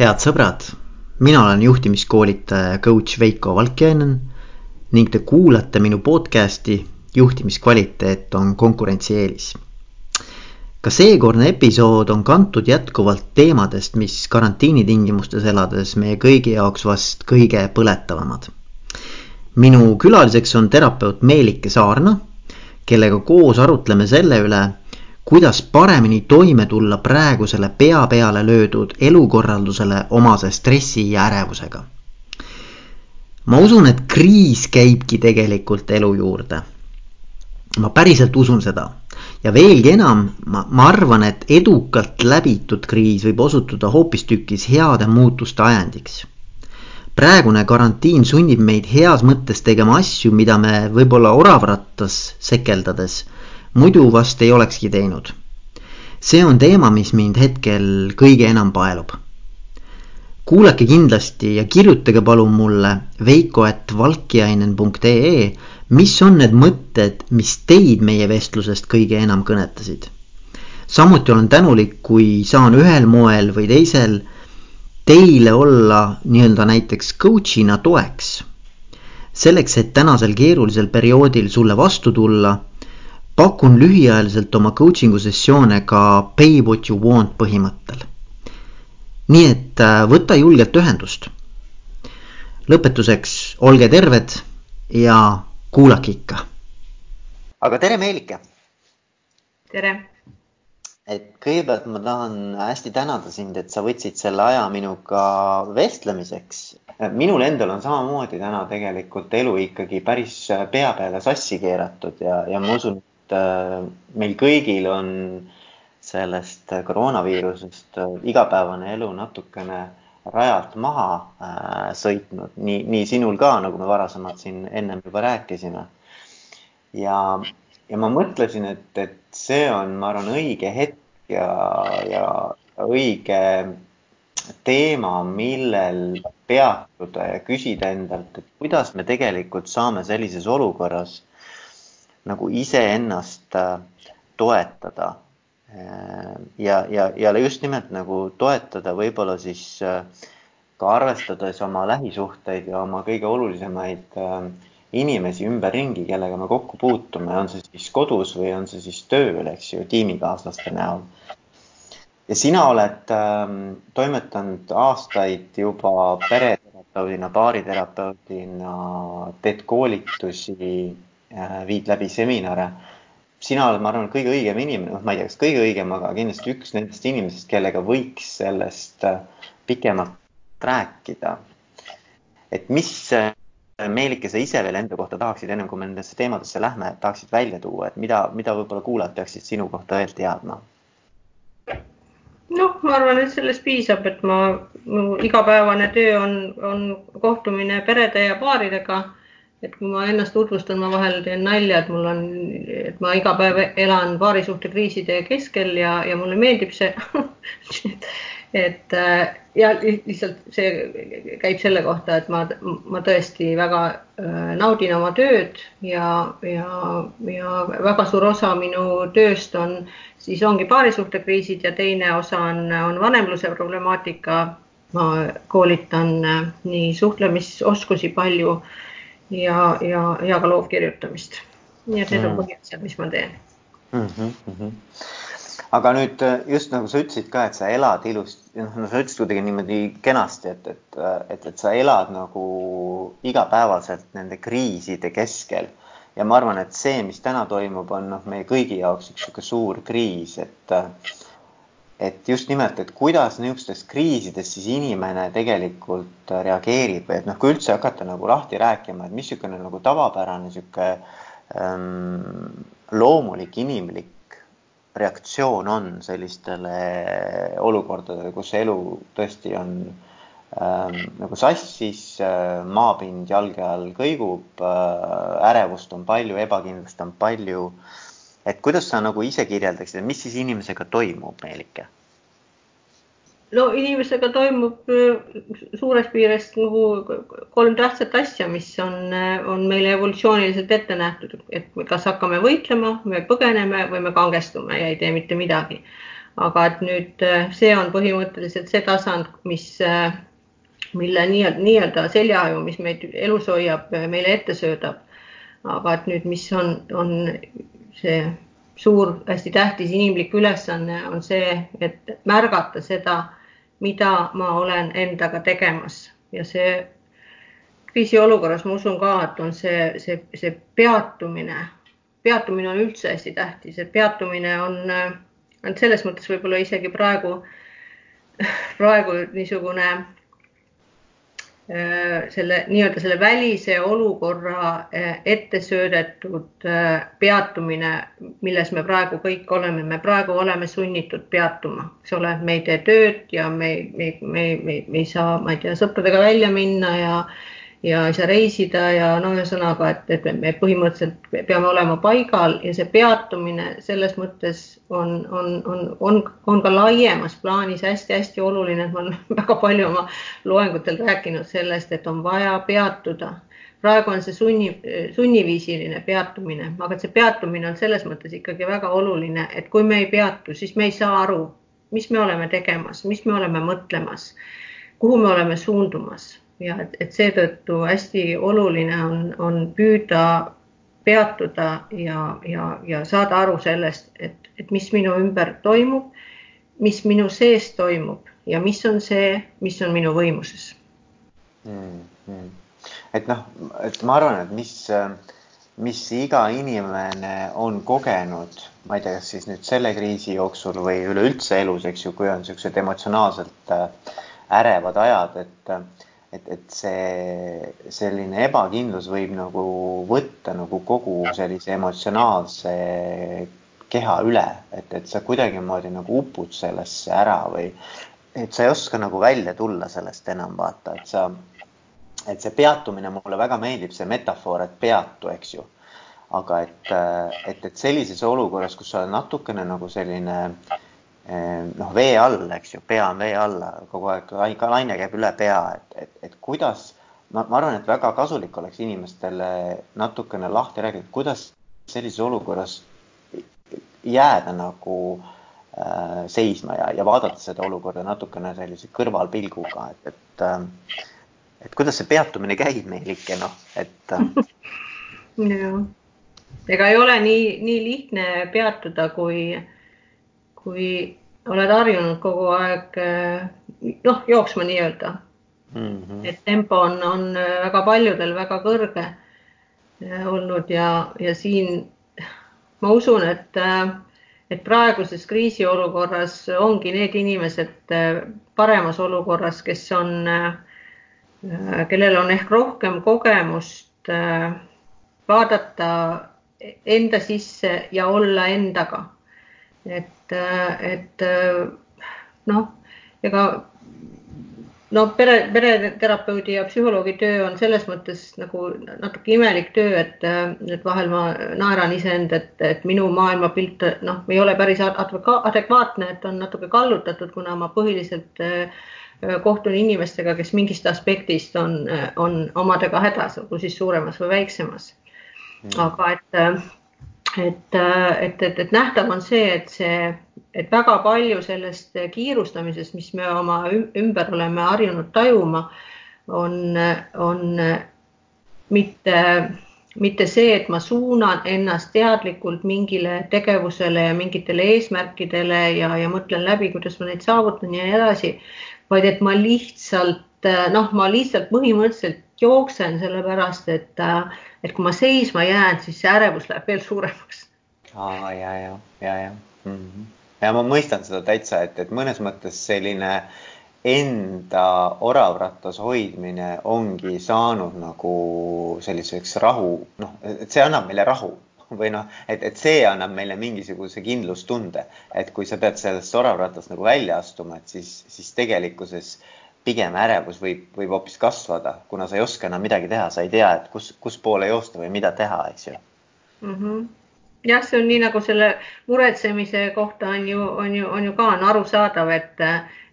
head sõbrad, mina olen juhtimiskoolitaja ja coach Veiko Valkjainen ning te kuulate minu podcasti Juhtimiskvaliteet on konkurentsieelis. ka seekordne episood on kantud jätkuvalt teemadest, mis karantiini tingimustes elades meie kõigi jaoks vast kõige põletavamad. minu külaliseks on terapeut Meelike Saarna, kellega koos arutleme selle üle kuidas paremini toime tulla praegusele pea peale löödud elukorraldusele omase stressi ja ärevusega. ma usun, et kriis käibki tegelikult elu juurde. ma päriselt usun seda ja veelgi enam, ma, ma arvan, et edukalt läbitud kriis võib osutuda hoopistükkis heade muutuste ajendiks. praegune karantiin sunnib meid heas mõttes tegema asju, mida me võib-olla oravrattas sekeldades muidu vast ei olekski teinud. see on teema, mis mind hetkel kõige enam paelub. kuulake kindlasti ja kirjutage palun mulle veiko.valkiainen.ee, mis on need mõtted, mis teid meie vestlusest kõige enam kõnetasid. samuti olen tänulik, kui saan ühel moel või teisel teile olla nii-öelda näiteks coach'ina toeks. selleks, et tänasel keerulisel perioodil sulle vastu tulla pakun lühiajaliselt oma coaching'u sessioone ka pay what you want põhimõttel. nii et äh, võta julgelt ühendust. lõpetuseks olge terved ja kuulake ikka. aga tere, Meelike. tere. et kõigepealt ma tahan hästi tänada sind, et sa võtsid selle aja minuga vestlemiseks. minul endal on samamoodi täna tegelikult elu ikkagi päris pea peale sassi keeratud ja, ja ma usun, Äh, meil kõigil on sellest koroonaviirusest äh, igapäevane elu natukene rajalt maha äh, sõitnud, nii, nii sinul ka, nagu me varasemalt siin ennem juba rääkisime. ja, ja ma mõtlesin, et, et see on, ma arvan, õige hetk ja, ja õige teema, millel peatuda ja küsida endalt, et kuidas me tegelikult saame sellises olukorras nagu iseennast äh, toetada. Äh, ja, ja, ja just nimelt nagu toetada võib-olla siis äh, ka arvestades oma lähisuhteid ja oma kõige olulisemaid inimesi ümberringi, kellega me kokku puutume, on see siis kodus või on see siis tööl, eks ju, tiimikaaslaste näol. ja sina oled ähm, toimetanud aastaid juba pereterapeudina, baariterapeudina, teed koolitusi Äh, viid läbi seminare. sina oled, ma arvan, kõige õigem inimene, noh, ma ei tea, kas kõige õigem, aga kindlasti üks nendest inimesest, kellega võiks sellest äh, pikemalt rääkida. et mis äh, Meelike, sa ise veel enda kohta tahaksid, ennem kui me nendesse teemadesse lähme, tahaksid välja tuua, et mida, mida võib-olla kuulajad peaksid sinu kohta veel teadma? noh, ma arvan, et sellest piisab, et ma, mu igapäevane töö on, on kohtumine perede ja paaridega et kui ma ennast tutvustan, ma vahel teen nalja, et mul on, et ma iga päev elan paarisuhtekriiside keskel ja, ja mulle meeldib see et ja lihtsalt see käib selle kohta, et ma, ma tõesti väga äh, naudin oma tööd ja, ja, ja väga suur osa minu tööst on, siis ongi paarisuhtekriisid ja teine osa on, on vanemluse problemaatika. ma koolitan äh, nii suhtlemisoskusi palju ja, ja, ja ka loovkirjutamist. nii et need mm. on põhiasjad, mis ma teen mm. -hmm, mm -hmm. aga nüüd just nagu sa ütlesid ka, et sa elad ilusti, noh, no sa ütlesid kuidagi niimoodi kenasti, et, et, et, et sa elad nagu igapäevaselt nende kriiside keskel ja ma arvan, et see, mis täna toimub, on noh, meie kõigi jaoks üks niisugune suur kriis, et et just nimelt, et kuidas niisugustes kriisides siis inimene tegelikult reageerib või et noh, kui üldse hakata nagu lahti rääkima, et mis niisugune nagu tavapärane niisugune ähm, loomulik inimlik reaktsioon on sellistele olukordadele, kus elu tõesti on ähm, nagu sassis äh,, maapind jalge all kõigub äh,, ärevust on palju, ebakindlust on palju et kuidas sa nagu ise kirjeldaksid, mis siis inimesega toimub, Meelike? No inimesega toimub äh, suures piires nagu kolm tähtsat asja, mis on, äh, on meile evolutsiooniliselt ette nähtud, et kas hakkame võitlema, me põgeneme või me kangestume ja ei tee mitte midagi. aga et nüüd see on põhimõtteliselt see tasand, mis, mille nii-öelda nii seljaaju, mis meid elus hoiab, meile ette söödab. aga et nüüd, mis on, on see suur, hästi tähtis inimlik ülesanne on see, et märgata seda, mida ma olen endaga tegemas. Ja see kriisiolukorras ma usun ka, et on see, see, see peatumine, peatumine on üldse hästi tähtis, et peatumine on, on selles mõttes võib-olla isegi praegu, praegu niisugune selle nii-öelda selle välise olukorra äh, ette söödetud äh, peatumine, milles me praegu kõik oleme, me praegu oleme sunnitud peatuma, eks ole, me ei tee tööd ja me, me, me, me, me ei saa, ma ei tea, sõpradega välja minna ja ja ei saa reisida ja no ühesõnaga, et, et me põhimõtteliselt peame olema paigal ja see peatumine selles mõttes on, on, on, on, on ka laiemas plaanis hästi-hästi oluline, et ma olen väga palju oma loengutel rääkinud sellest, et on vaja peatuda. praegu on see sunni, sunniviisiline peatumine, aga see peatumine on selles mõttes ikkagi väga oluline, et kui me ei peatu, siis me ei saa aru, mis me oleme tegemas, mis me oleme mõtlemas, kuhu me oleme suundumas ja et, et seetõttu hästi oluline on, on püüda peatuda ja, ja, ja saada aru sellest, et, et mis minu ümber toimub, mis minu sees toimub ja mis on see, mis on minu võimuses mm. -hmm. et noh, et ma arvan, et mis, mis iga inimene on kogenud, ma ei tea, kas siis nüüd selle kriisi jooksul või üleüldse elus, eks ju, kui on niisugused emotsionaalselt äh, ärevad ajad, et et, et see selline ebakindlus võib nagu võtta nagu kogu sellise emotsionaalse keha üle, et, et sa kuidagimoodi nagu upud sellesse ära või et sa ei oska nagu välja tulla sellest enam vaata, et sa, et see peatumine mulle väga meeldib, see metafoor, et peatu, eks ju. aga et, et, et sellises olukorras, kus sa oled natukene nagu selline äh, noh, vee all, eks ju, pea on vee alla kogu aeg, laine käib üle pea, et, et, et kuidas, ma, ma arvan, et väga kasulik oleks inimestele natukene lahti rääkida, kuidas sellises olukorras jääda nagu äh, seisma ja, ja vaadata seda olukorda natukene sellise kõrvalpilguga, et, et äh, et kuidas see peatumine käib meil ikka noh, et äh.... jah, ega ei ole nii, nii lihtne peatuda, kui, kui oled harjunud kogu aeg eh, noh, jooksma nii-öelda mm. -hmm. et tempo on, on väga paljudel väga kõrge eh, olnud ja, ja siin ma usun, et, eh, et praeguses kriisiolukorras ongi need inimesed paremas olukorras, kes on, kellel on ehk rohkem kogemust vaadata enda sisse ja olla endaga et, et noh, ega no pere, pereterapeudi ja psühholoogi töö on selles mõttes nagu natuke imelik töö, et, et vahel ma naeran iseend, et, et minu maailmapilt noh, ei ole päris adekvaatne, et on natuke kallutatud, kuna ma põhiliselt kohtun inimestega, kes mingist aspektist on, on omadega hädas, olgu siis suuremas või väiksemas. Mm. aga et et, et, et, et nähtav on see, et see, et väga palju sellest kiirustamisest, mis me oma ümber oleme harjunud tajuma, on, on mitte, mitte see, et ma suunan ennast teadlikult mingile tegevusele ja mingitele eesmärkidele ja, ja mõtlen läbi, kuidas ma neid saavutan ja nii edasi, vaid et ma lihtsalt noh, ma lihtsalt põhimõtteliselt jooksen sellepärast, et äh, et kui ma seisma jään, siis see ärevus läheb veel suuremaks. ja, ja, ja, ja mm. -hmm. ja ma mõistan seda täitsa, et, et mõnes mõttes selline enda oravrattas hoidmine ongi saanud nagu selliseks rahu, noh, et see annab meile rahu või noh, et, et see annab meile mingisuguse kindlustunde, et kui sa pead sellest oravratast nagu välja astuma, et siis, siis tegelikkuses äh, pigem ärevus võib, võib hoopis kasvada, kuna sa ei oska enam midagi teha, sa ei tea, et kus, kus poole joosta või mida teha, eks ju mm. -hmm. jah, see on nii nagu selle muretsemise kohta on ju, on ju, on ju ka on arusaadav, et,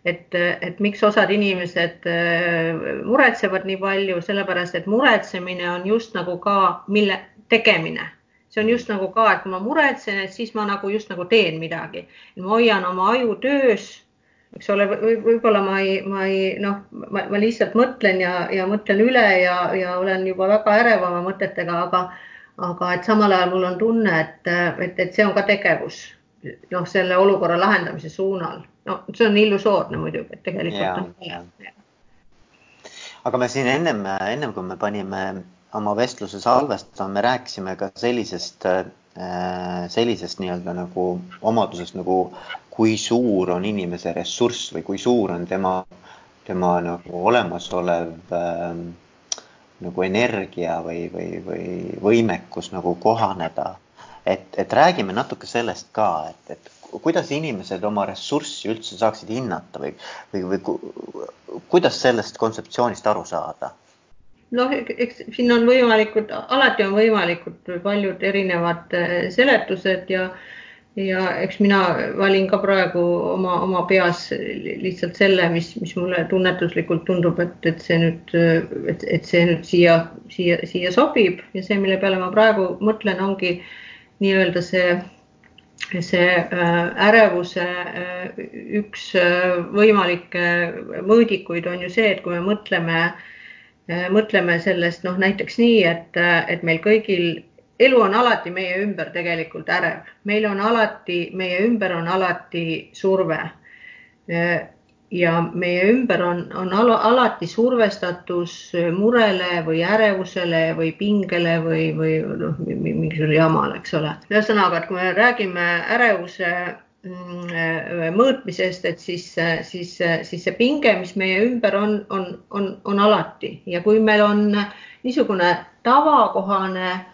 et, et miks osad inimesed äh, muretsevad nii palju, sellepärast et muretsemine on just nagu ka, mille tegemine see on just nagu ka, et kui ma muretsen, et siis ma nagu just nagu teen midagi. ma hoian oma aju töös, eks ole v, võib-olla ma ei, ma ei noh, ma lihtsalt mõtlen ja, ja mõtlen üle ja, ja olen juba väga ärev oma mõtetega, aga, aga et samal ajal mul on tunne, et, et, et see on ka tegevus noh, selle olukorra lahendamise suunal. no see on illusoorne muidugi, et tegelikult on vaja. aga me siin ennem, ennem kui me panime oma vestluse salvestama, me rääkisime ka sellisest, äh, sellisest nii-öelda nagu omadusest nagu kui suur on inimese ressurss või kui suur on tema, tema nagu olemasolev äh, nagu energia või, või, või võimekus nagu kohaneda et, et räägime natuke sellest ka, et, et kuidas inimesed oma ressurssi üldse saaksid hinnata või, või, või kuidas sellest kontseptsioonist aru saada? Noh, eks siin on võimalikud, alati on võimalikud paljud erinevad äh, seletused ja ja eks mina valin ka praegu oma, oma peas lihtsalt selle, mis, mis mulle tunnetuslikult tundub, et, et see nüüd, et, et see nüüd siia, siia, siia sobib. Ja see, mille peale ma praegu mõtlen, ongi äh, nii-öelda see, see äh, ärevuse äh, üks äh, võimalikke mõõdikuid on ju see, et kui me mõtleme, mõtleme sellest noh, näiteks nii, et, et meil kõigil elu on alati meie ümber tegelikult ärev, meil on alati, meie ümber on alati surve ja meie ümber on, on al alati survestatus murele või ärevusele või pingele või, või noh, mingisugusele jamale, eks ole. ühesõnaga, et kui me räägime ärevuse mõõtmisest, et siis, siis, siis see pinge, mis meie ümber on, on, on, on alati. Ja kui meil on niisugune tavakohane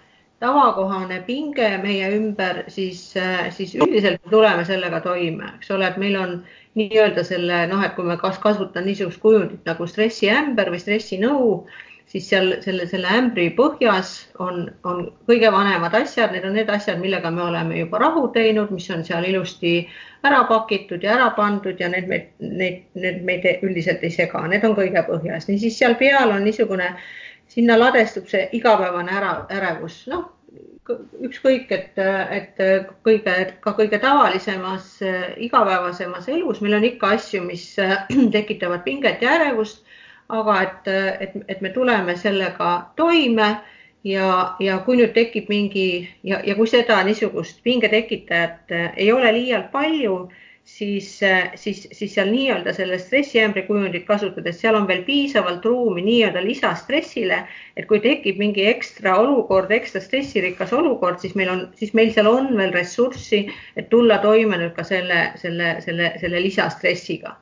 tavakohane pinge meie ümber, siis, siis üldiselt tuleme sellega toime, eks ole, et meil on nii-öelda selle noh, et kui me kas kasutan niisugust kujundit nagu stressiämber või stressinõu, siis seal selle, selle ämbri põhjas on, on kõige vanemad asjad, need on need asjad, millega me oleme juba rahu teinud, mis on seal ilusti ära pakitud ja ära pandud ja need meid, need, need meid üldiselt ei sega, need on kõige põhjas. niisiis seal peal on niisugune, sinna ladestub see igapäevane ära, ärevus, noh ükskõik, et, et kõige, ka kõige tavalisemas igapäevasemas elus meil on ikka asju, mis tekitavad pinget ja ärevust. Aga et, et, et me tuleme sellega toime ja, ja kui nüüd tekib mingi ja, ja kui seda niisugust pinge tekitajat ei ole liialt palju siis, siis, siis seal nii-öelda selle stressiämbri kujundit kasutades, seal on veel piisavalt ruumi nii-öelda lisastressile, et kui tekib mingi ekstra olukord, ekstra stressirikas olukord, siis meil on, siis meil seal on veel ressurssi, et tulla toime nüüd ka selle, selle, selle, selle lisastressiga.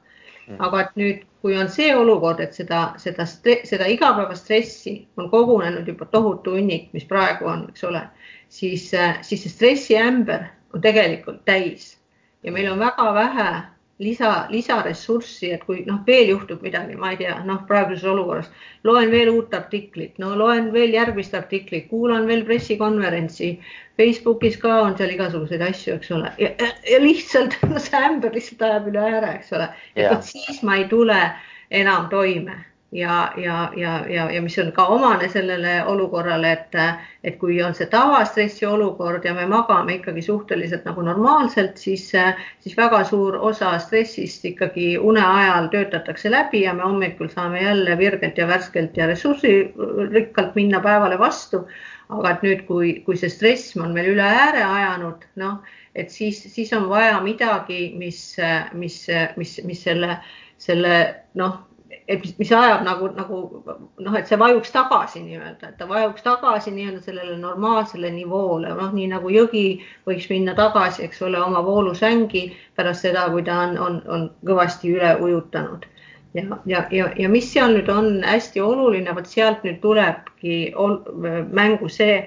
Mm. aga et nüüd, kui on see olukord, et seda, seda, seda igapäevast stressi on kogunenud juba tohutu hunnik, mis praegu on, eks ole, siis, siis see stressiämber on tegelikult täis ja meil on väga vähe lisa, lisaressurssi, et kui noh, veel juhtub midagi, ma ei tea, noh, praeguses olukorras. Loen veel uut artiklit, no loen veel järgmist artiklit, kuulan veel pressikonverentsi. Facebookis ka on seal igasuguseid asju, eks ole, ja, lihtsalt no, see ämber lihtsalt ajab üle ääre, eks ole, et vot siis ma ei tule enam toime ja, ja, ja, ja, ja mis on ka omane sellele olukorrale, et, et kui on see tavastressi olukord ja me magame ikkagi suhteliselt nagu normaalselt, siis, siis väga suur osa stressist ikkagi une ajal töötatakse läbi ja me hommikul saame jälle virgelt ja värskelt ja ressursirikkalt minna päevale vastu. aga et nüüd, kui, kui see stress on meil üle ääre ajanud, noh, et siis, siis on vaja midagi, mis, mis, mis, mis selle, selle noh et mis, mis ajab nagu, nagu noh, et see vajuks tagasi nii-öelda, et ta vajuks tagasi nii-öelda sellele normaalsele nivoole, noh, nii nagu jõgi võiks minna tagasi, eks ole, oma voolusängi pärast seda, kui ta on, on, on kõvasti üle ujutanud. ja, ja, ja, ja mis seal nüüd on hästi oluline, vot sealt nüüd tulebki ol, mängu see,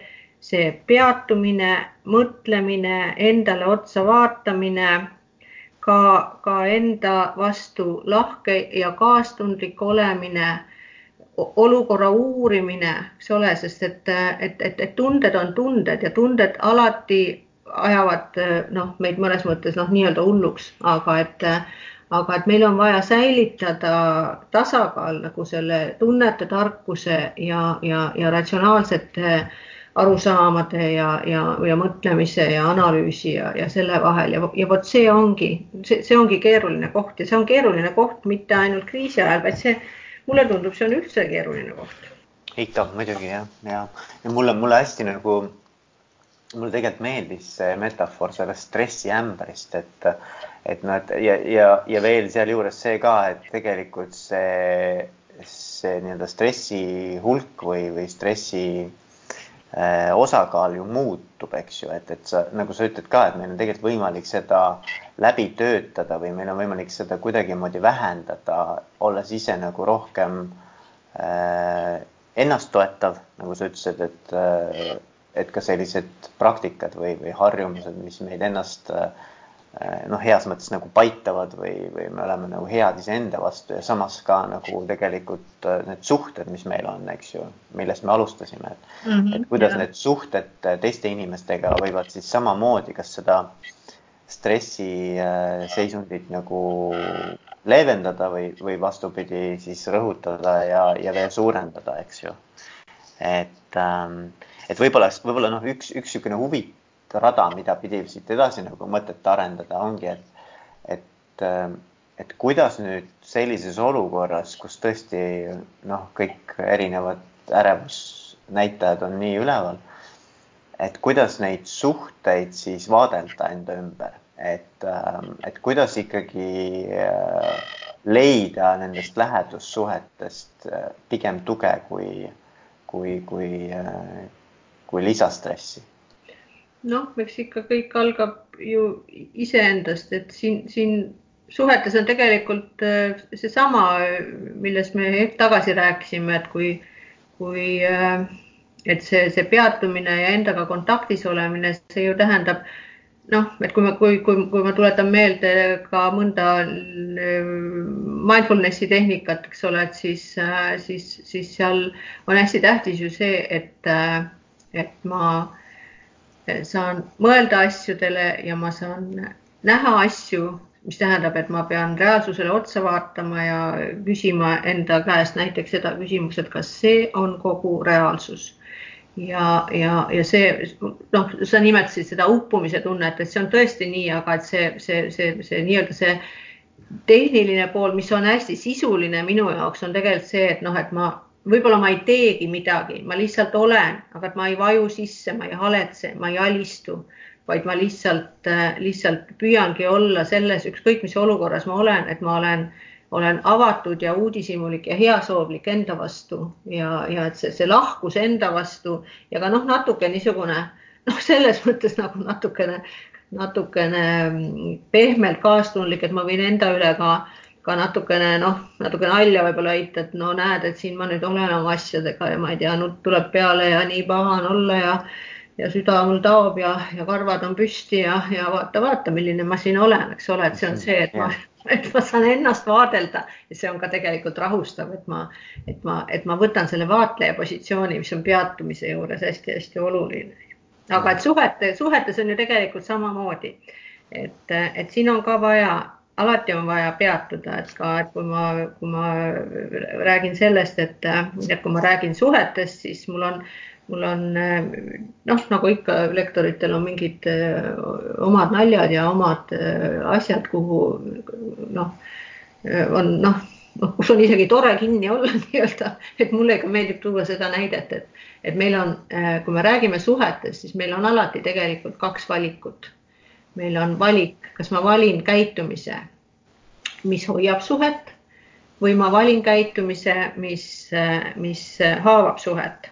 see peatumine, mõtlemine, endale otsa vaatamine ka, ka enda vastu lahke ja kaastundlik olemine, olukorra uurimine, eks ole, sest et, et, et, et tunded on tunded ja tunded alati ajavad noh, meid mõnes mõttes noh, nii-öelda hulluks, aga et, aga et meil on vaja säilitada tasakaal nagu selle tunnete, tarkuse ja, ja, ja ratsionaalsete arusaamade ja, ja, ja mõtlemise ja analüüsi ja, ja selle vahel ja, ja vot see ongi, see, see ongi keeruline koht ja see on keeruline koht mitte ainult kriisi ajal, vaid see, mulle tundub, see on üldse keeruline koht. ikka muidugi jah, ja, ja mulle, mulle hästi nagu, mulle tegelikult meeldis see metafoor sellest stressiämbrist, et, et noh, et ja, ja, ja veel sealjuures see ka, et tegelikult see, see nii-öelda stressi hulk või, või stressi osakaal ju muutub, eks ju, et, et sa nagu sa ütled ka, et meil on tegelikult võimalik seda läbi töötada või meil on võimalik seda kuidagimoodi vähendada, olles ise nagu rohkem äh, ennasttoetav, nagu sa ütlesid, et äh, et ka sellised praktikad või, või harjumused, mis meid ennast äh, Äh, noh, heas mõttes nagu paitavad või, või me oleme nagu head iseenda vastu ja samas ka nagu tegelikult äh, need suhted, mis meil on, eks ju, millest me alustasime, et mm, -hmm, et kuidas jah. need suhted teiste inimestega võivad siis samamoodi, kas seda stressiseisundit äh, nagu leevendada või, või vastupidi, siis rõhutada ja, ja veel suurendada, eks ju. et, ähm, et võib-olla, võib-olla noh, üks, üks niisugune huvitav rada, mida pidi siit edasi nagu mõtet arendada, ongi, et, et, et kuidas nüüd sellises olukorras, kus tõesti noh, kõik erinevad ärevusnäitajad on nii üleval, et kuidas neid suhteid siis vaadelda enda ümber, et, et kuidas ikkagi leida nendest lähedussuhetest pigem tuge kui, kui, kui, kui lisastressi noh, eks ikka kõik algab ju iseendast, et siin, siin suhetes on tegelikult äh, seesama, millest me hetk tagasi rääkisime, et kui, kui, äh, et see, see peatumine ja endaga kontaktis olemine, see ju tähendab noh, et kui ma, kui, kui, kui ma tuletan meelde ka mõnda äh, mindfulness'i tehnikat, eks ole, et siis, siis, siis seal on hästi tähtis ju see, et, et ma saan mõelda asjadele ja ma saan näha asju, mis tähendab, et ma pean reaalsusele otsa vaatama ja küsima enda käest näiteks seda küsimust, et kas see on kogu reaalsus. ja, ja, ja see noh, sa nimetasid seda uppumise tunnet, et see on tõesti nii, aga et see, see, see, see nii-öelda see tehniline pool, mis on hästi sisuline minu jaoks, on tegelikult see, et noh, et ma võib-olla ma ei teegi midagi, ma lihtsalt olen, aga ma ei vaju sisse, ma ei haletse, ma ei alistu, vaid ma lihtsalt, äh, lihtsalt püüangi olla selles, ükskõik mis olukorras ma olen, et ma olen, olen avatud ja uudishimulik ja heasoovlik enda vastu ja, ja et see, see lahkus enda vastu. Ja ka noh, natuke niisugune noh, selles mõttes nagu natukene, natukene mm, pehmelt kaastundlik, et ma võin enda üle ka ka natukene noh, natuke nalja võib-olla heita, et no näed, et siin ma nüüd olen oma asjadega ja ma ei tea, nutt tuleb peale ja nii paha on olla ja ja süda mul taob ja, ja karvad on püsti ja, ja vaata, vaata, milline ma siin olen, eks ole, et see on see, et ma, et ma saan ennast vaadelda ja see on ka tegelikult rahustav, et ma, et ma, et ma võtan selle vaatleja positsiooni, mis on peatumise juures hästi-hästi oluline. aga et suhete, suhetes on ju tegelikult samamoodi, et, et siin on ka vaja alati on vaja peatuda, et ka, et kui ma, kui ma räägin sellest, et, et kui ma räägin suhetest, siis mul on, mul on noh, nagu ikka lektoritel on mingid omad naljad ja omad asjad, kuhu noh, on noh, noh, kus on isegi tore kinni olla nii-öelda, et mulle ikka meeldib tuua seda näidet, et, et meil on, kui me räägime suhetest, siis meil on alati tegelikult kaks valikut meil on valik, kas ma valin käitumise, mis hoiab suhet või ma valin käitumise, mis, mis haavab suhet.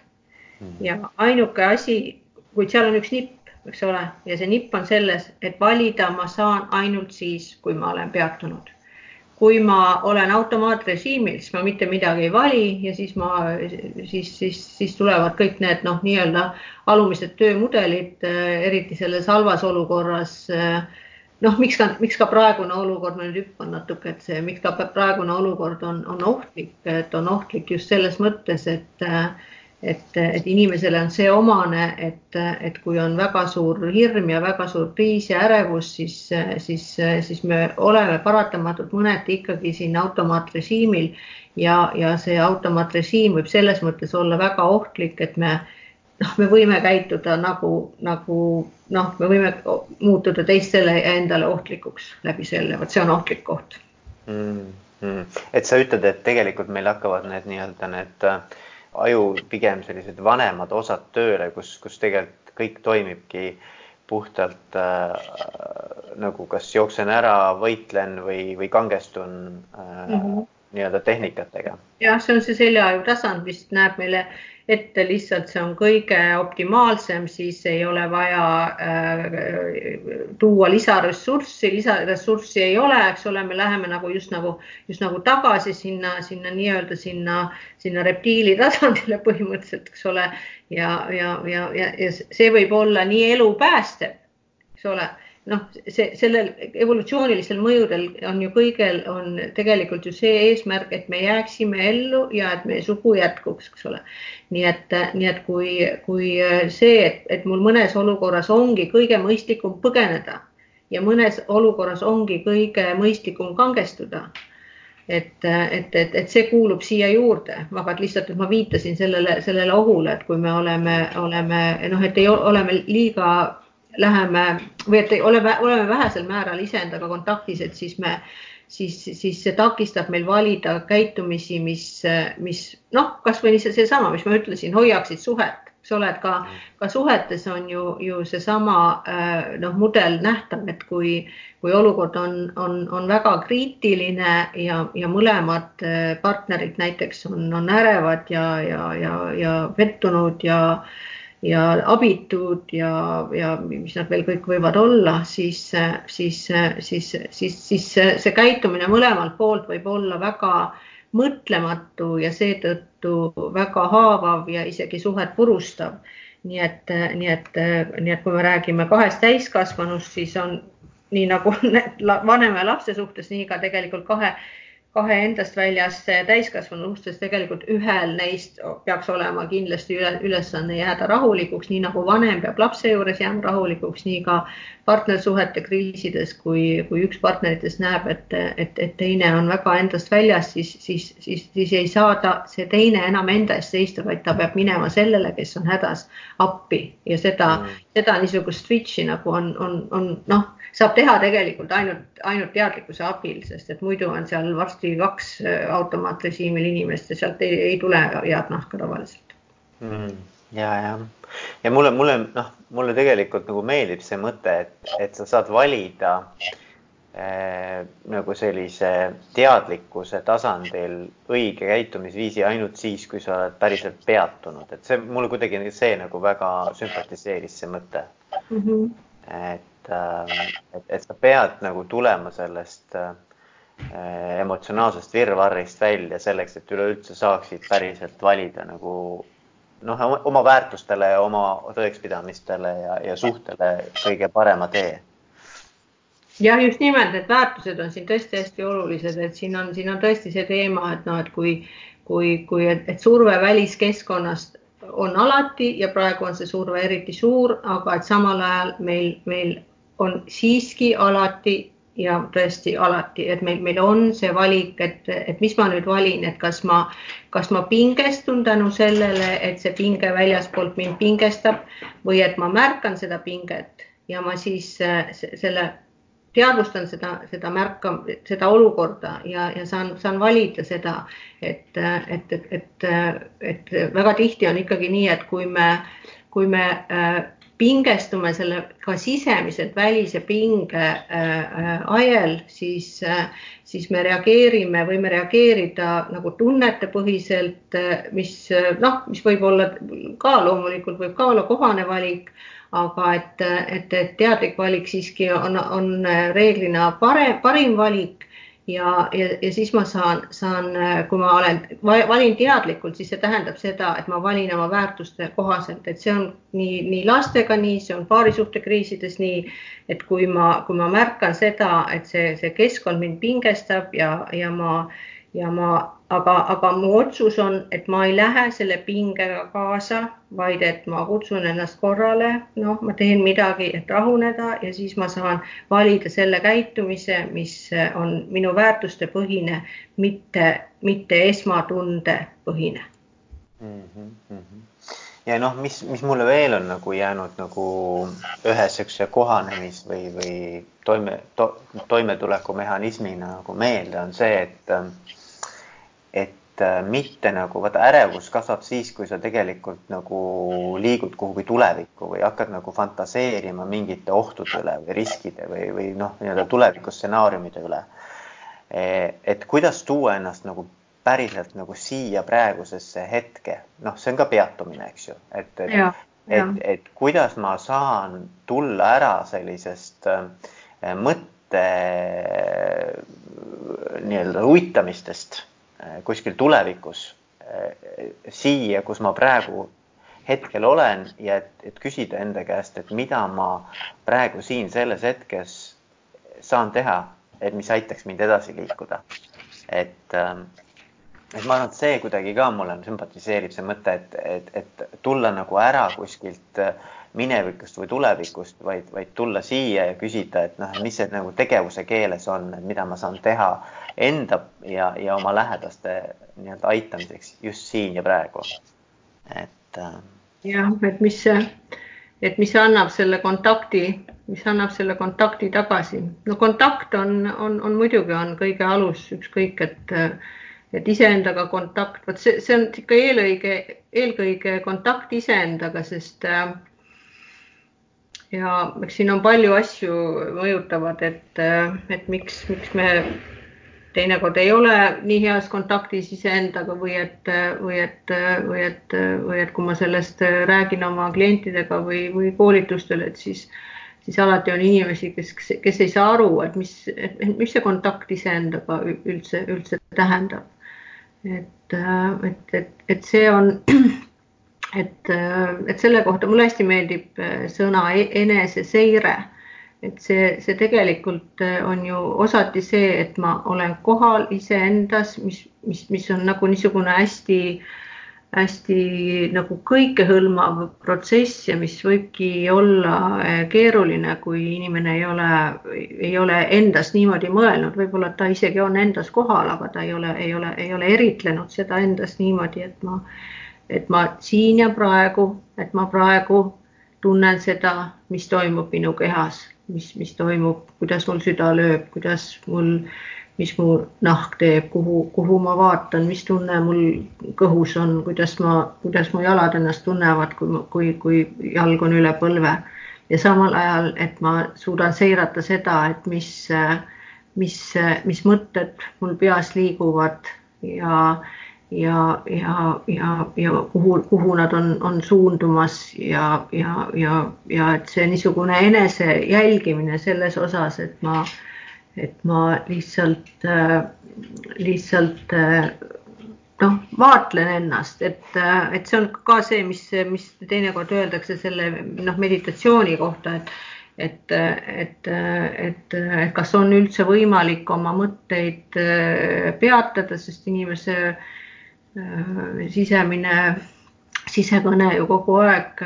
Hmm. ja ainuke asi, kuid seal on üks nipp, eks ole, ja see nipp on selles, et valida ma saan ainult siis, kui ma olen peatunud kui ma olen automaatrežiimil, siis ma mitte midagi ei vali ja siis ma, siis, siis, siis tulevad kõik need noh, nii-öelda alumised töömudelid, eriti selles halvas olukorras. noh, miks ka, miks ka praegune olukord, ma nüüd hüppan natuke, et see, miks ka praegune olukord on, on ohtlik, et on ohtlik just selles mõttes, et et, et inimesele on see omane, et, et kui on väga suur hirm ja väga suur kriis ja ärevus, siis, siis, siis me oleme paratamatult mõneti ikkagi siin automaatrežiimil ja, ja see automaatrežiim võib selles mõttes olla väga ohtlik, et me noh, me võime käituda nagu, nagu noh, me võime muutuda teistele ja endale ohtlikuks läbi selle, vot see on ohtlik koht mm. -hmm. et sa ütled, et tegelikult meil hakkavad need nii-öelda need äh, aju pigem sellised vanemad osad tööle, kus, kus tegelikult kõik toimibki puhtalt äh, nagu kas jooksen ära, võitlen või, või kangestun äh, mm -hmm. nii-öelda tehnikatega. jah, see on see seljaaju tasand, mis näeb meile ette lihtsalt see on kõige optimaalsem, siis ei ole vaja äh, tuua lisaressurssi, lisaressurssi ei ole, eks ole, me läheme nagu just nagu, just nagu tagasi sinna, sinna nii-öelda sinna, sinna reptiili tasandile põhimõtteliselt, eks ole. ja, ja, ja, ja, ja see võib olla nii elu päästev, eks ole noh, see sellel evolutsioonilistel mõjudel on ju kõigel on tegelikult ju see eesmärk, et me jääksime ellu ja et meie sugu jätkuks, eks ole. nii et, nii et kui, kui see, et, et mul mõnes olukorras ongi kõige mõistlikum põgeneda ja mõnes olukorras ongi kõige mõistlikum kangestuda et, et, et, et see kuulub siia juurde, aga lihtsalt, et ma viitasin sellele, sellele ohule, et kui me oleme, oleme noh, et ei oleme liiga läheme või et oleme, oleme vähesel määral iseendaga kontaktis, et siis me, siis, siis see takistab meil valida käitumisi, mis, mis noh, kasvõi seesama, mis ma ütlesin, hoiaksid suhet, eks ole, et ka, ka suhetes on ju, ju seesama noh, mudel nähtav, et kui, kui olukord on, on, on väga kriitiline ja, ja mõlemad partnerid näiteks on, on ärevad ja, ja, ja, ja pettunud ja ja abitud ja, ja mis nad veel kõik võivad olla, siis, siis, siis, siis, siis see käitumine mõlemalt poolt võib olla väga mõtlematu ja seetõttu väga haavav ja isegi suhet purustav. nii et, nii et, nii et kui me räägime kahest täiskasvanust, siis on nii nagu vanema ja lapse suhtes, nii ka tegelikult kahe kahe endast väljas täiskasvanustest tegelikult ühel neist peaks olema kindlasti üle, ülesanne jääda rahulikuks, nii nagu vanem peab lapse juures jääma rahulikuks, nii ka partnersuhete kriisides, kui, kui üks partneritest näeb, et, et, et teine on väga endast väljas, siis, siis, siis, siis ei saa ta, see teine enam enda eest seista, vaid ta peab minema sellele, kes on hädas appi ja seda mm., seda niisugust switch'i nagu on, on, on noh saab teha tegelikult ainult, ainult teadlikkuse abil, sest et muidu on seal varsti kaks äh, automaatrežiimil inimest ja sealt ei, ei tule head nahka tavaliselt mm,. ja, ja, ja mulle, mulle noh, mulle tegelikult nagu meeldib see mõte, et, et sa saad valida äh, nagu sellise teadlikkuse tasandil õige käitumisviisi ainult siis, kui sa oled päriselt peatunud, et see mulle kuidagi see nagu väga sümpatiseeris, see mõte mm. -hmm. Et Ähm, et, et sa pead nagu tulema sellest äh, emotsionaalsest virvarrist välja selleks, et üleüldse saaksid päriselt valida nagu noh, oma väärtustele ja oma tõekspidamistele ja, ja suhtele kõige parema tee. jah, just nimelt, et väärtused on siin tõesti hästi olulised, et siin on, siin on tõesti see teema, et noh, et kui, kui, kui, et, surve väliskeskkonnast on alati ja praegu on see surve eriti suur, aga et samal ajal meil, meil on siiski alati ja tõesti alati, et meil, meil on see valik, et, et mis ma nüüd valin, et kas ma, kas ma pingestun tänu sellele, et see pinge väljaspoolt mind pingestab või et ma märkan seda pinget ja ma siis selle teadvustan seda, seda märka, seda olukorda ja, ja saan, saan valida seda, et, et, et, et, et väga tihti on ikkagi nii, et kui me, kui me pingestume selle ka sisemiselt välise pinge äh, äh, ajel, siis äh,, siis me reageerime, võime reageerida nagu tunnetepõhiselt, äh, mis äh, noh, mis võib olla ka loomulikult võib ka olla kohane valik, aga et, et, et teadlik valik siiski on, on reeglina parem, parim valik. Ja, ja, ja siis ma saan, saan, kui ma olen, valin teadlikult, siis see tähendab seda, et ma valin oma väärtuste kohaselt, et see on nii, nii lastega nii, see on paarisuhtekriisides nii, et kui ma, kui ma märkan seda, et see, see keskkond mind pingestab ja, ja ma ja ma, aga, aga mu otsus on, et ma ei lähe selle pingega kaasa, vaid et ma kutsun ennast korrale, noh, ma teen midagi, et rahuneda ja siis ma saan valida selle käitumise, mis on minu väärtuste põhine, mitte, mitte esmatunde põhine mm. -hmm. ja noh, mis, mis mulle veel on nagu jäänud nagu ühe siukse kohanemis või, või toime to,, toimetulekumehhanismina nagu meelde on see, et, et mitte nagu vaata, ärevus kasvab siis, kui sa tegelikult nagu liigud kuhugi tulevikku või hakkad nagu fantaseerima mingite ohtude üle või riskide või, või noh, nii-öelda tulevikustsenaariumide üle. et kuidas tuua ennast nagu päriselt nagu siia praegusesse hetke, noh, see on ka peatumine, eks ju, et, et, et, et kuidas ma saan tulla ära sellisest äh, mõtte nii-öelda uitamistest? äh, kuskil tulevikus äh, siia, kus ma praegu hetkel olen ja et, et küsida enda käest, et mida ma praegu siin selles hetkes saan teha, et mis aitaks mind edasi liikuda. et ähm, et ma arvan, et see kuidagi ka mulle sümpatiseerib see mõte, et, et, et tulla nagu ära kuskilt äh, minevikust või tulevikust, vaid, vaid tulla siia ja küsida, et noh, mis see nagu tegevuse keeles on, mida ma saan teha enda ja, ja oma lähedaste nii-öelda aitamiseks just siin ja praegu. et äh.... jah, et mis, et mis annab selle kontakti, mis annab selle kontakti tagasi. no kontakt on, on, on muidugi on kõige alus, ükskõik, et et iseendaga kontakt, vot see, see on ikka eelõige, eelkõige kontakt iseendaga, sest äh, ja eks siin on palju asju mõjutavad, et, äh, et miks, miks me teinekord ei ole nii heas kontaktis iseendaga või et, või et, või et, või et kui ma sellest räägin oma klientidega või, või koolitustel, et siis, siis alati on inimesi, kes, kes ei saa aru, et mis, mis see kontakt iseendaga üldse, üldse tähendab et, äh, et, et, et see on, et, äh, et selle kohta mulle hästi meeldib äh, sõna e-, eneseseire. et see, see tegelikult on ju osati see, et ma olen kohal iseendas, mis, mis, mis on nagu niisugune hästi äh, hästi nagu kõikehõlmav protsess ja mis võibki olla eh, keeruline, kui inimene ei ole, ei ole endast niimoodi mõelnud, võib-olla ta isegi on endas kohal, aga ta ei ole, ei ole, ei ole eritlenud seda endast niimoodi, et ma, et ma siin ja praegu, et ma praegu tunnen seda, mis toimub minu kehas, mis, mis toimub, kuidas mul süda lööb, kuidas mul mis mu nahk teeb, kuhu, kuhu ma vaatan, mis tunne mul kõhus on, kuidas ma, kuidas mu jalad ennast tunnevad, kui, kui, kui jalg on üle põlve. Ja samal ajal, et ma suudan seirata seda, et mis, mis, mis mõtted mul peas liiguvad ja, ja, ja, ja, ja kuhu, kuhu nad on, on suundumas ja, ja, ja, ja et see niisugune enese jälgimine selles osas, et ma et ma lihtsalt, äh, lihtsalt äh, noh, vaatlen ennast, et, äh, et see on ka see, mis, mis teinekord öeldakse selle noh, meditatsiooni kohta, et et, et, et, et kas on üldse võimalik oma mõtteid peatada, sest inimese sisemine sisekõne ju kogu aeg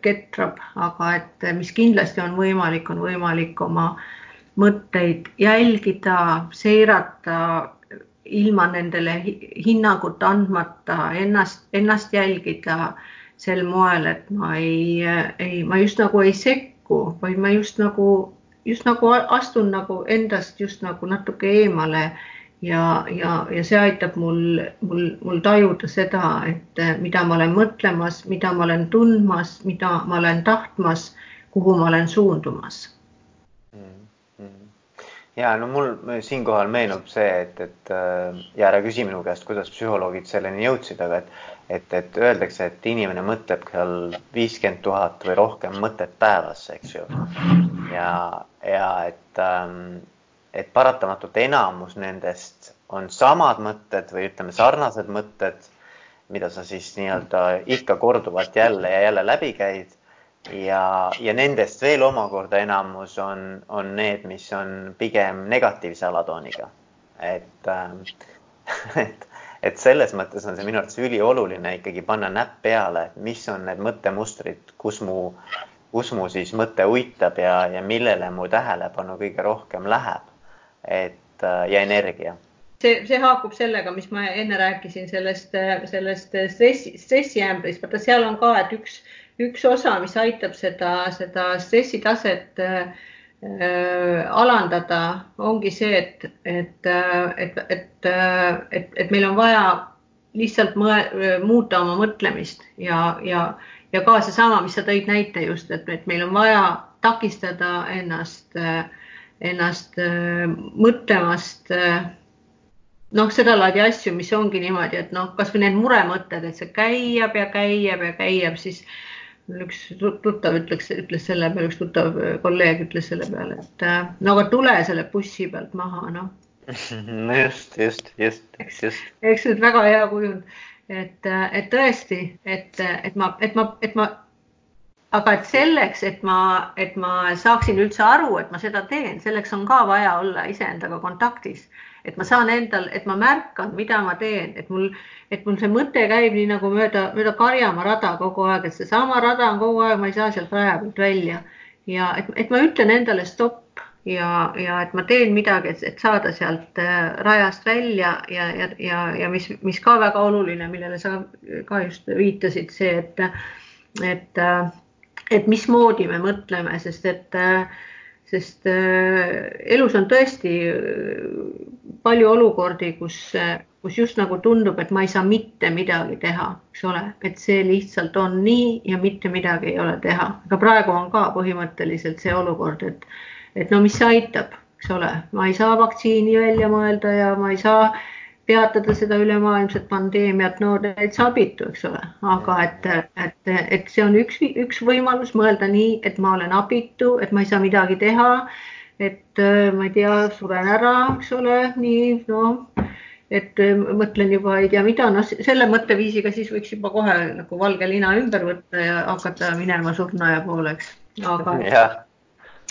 ketrab, aga et mis kindlasti on võimalik, on võimalik oma äh, mõtteid jälgida, seirata ilma nendele hinnangut andmata, ennast, ennast jälgida sel moel, et ma ei, ei, ma just nagu ei sekku, vaid ma just nagu, just nagu astun nagu endast just nagu natuke eemale ja, ja, ja see aitab mul, mul, mul tajuda seda, et mida ma olen mõtlemas, mida ma olen tundmas, mida ma olen tahtmas, kuhu ma olen suundumas ja no mul siinkohal meenub see, et, et äh, ja ära küsi minu käest, kuidas psühholoogid selleni jõudsid, aga et, et, et öeldakse, et inimene mõtleb seal viiskümmend tuhat või rohkem mõtet päevas, eks ju. ja, ja et, ähm, et paratamatult enamus nendest on samad mõtted või ütleme, sarnased mõtted, mida sa siis nii-öelda ikka korduvalt jälle ja jälle läbi käid ja, ja nendest veel omakorda enamus on, on need, mis on pigem negatiivse alatooniga. et äh,, et, et selles mõttes on see minu arvates ülioluline ikkagi panna näpp peale, et mis on need mõttemustrid, kus mu, kus mu siis mõte uitab ja, ja millele mu tähelepanu kõige rohkem läheb. et äh, ja energia, see, see haakub sellega, mis ma enne rääkisin sellest, sellest stressi, stressiämbrist, vaata seal on ka, et üks, üks osa, mis aitab seda, seda stressitaset äh, alandada, ongi see, et, et, et, et, et, et meil on vaja lihtsalt mõe, muuta oma mõtlemist ja, ja, ja ka seesama, mis sa tõid näite just, et, et meil on vaja takistada ennast, ennast mõtlemast noh, sedalaadi asju, mis ongi niimoodi, et noh, kasvõi need muremõtted, et see käiab ja käiab ja käiab, siis üks tuttav ütleks, ütles selle peale, üks tuttav kolleeg ütles selle peale, et äh, no aga tule selle bussi pealt maha, noh. no just, just, just, just. eks see väga hea kujund, et, äh, et tõesti, et, et ma, et ma, et ma, aga et selleks, et ma, et ma saaksin üldse aru, et ma seda teen, selleks on ka vaja olla iseendaga kontaktis et ma saan endal, et ma märkan, mida ma teen, et mul, et mul see mõte käib nii nagu mööda, mööda Karjamaa rada kogu aeg, et seesama rada on kogu aeg, ma ei saa sealt raja pealt välja. Ja et, et ma ütlen endale stopp ja, ja et ma teen midagi, et, saada sealt äh, rajast välja ja, ja, ja, ja mis, mis ka väga oluline, millele sa ka just viitasid, see, et, et, äh, et mismoodi me mõtleme, sest et äh, sest äh, elus on tõesti äh, palju olukordi, kus, äh, kus just nagu tundub, et ma ei saa mitte midagi teha, eks ole, et see lihtsalt on nii ja mitte midagi ei ole teha. aga praegu on ka põhimõtteliselt see olukord, et, et no mis aitab, eks ole, ma ei saa vaktsiini välja mõelda ja ma ei saa peatada seda ülemaailmset pandeemiat, no täitsa abitu, eks ole, aga et, et, et see on üks, üks võimalus mõelda nii, et ma olen abitu, et ma ei saa midagi teha. et ma ei tea, suren ära, eks ole, nii noh, et mõtlen juba ei tea mida, noh, selle mõtteviisiga siis võiks juba kohe nagu valge lina ümber võtta ja hakata minema surnuaia poole, eks. aga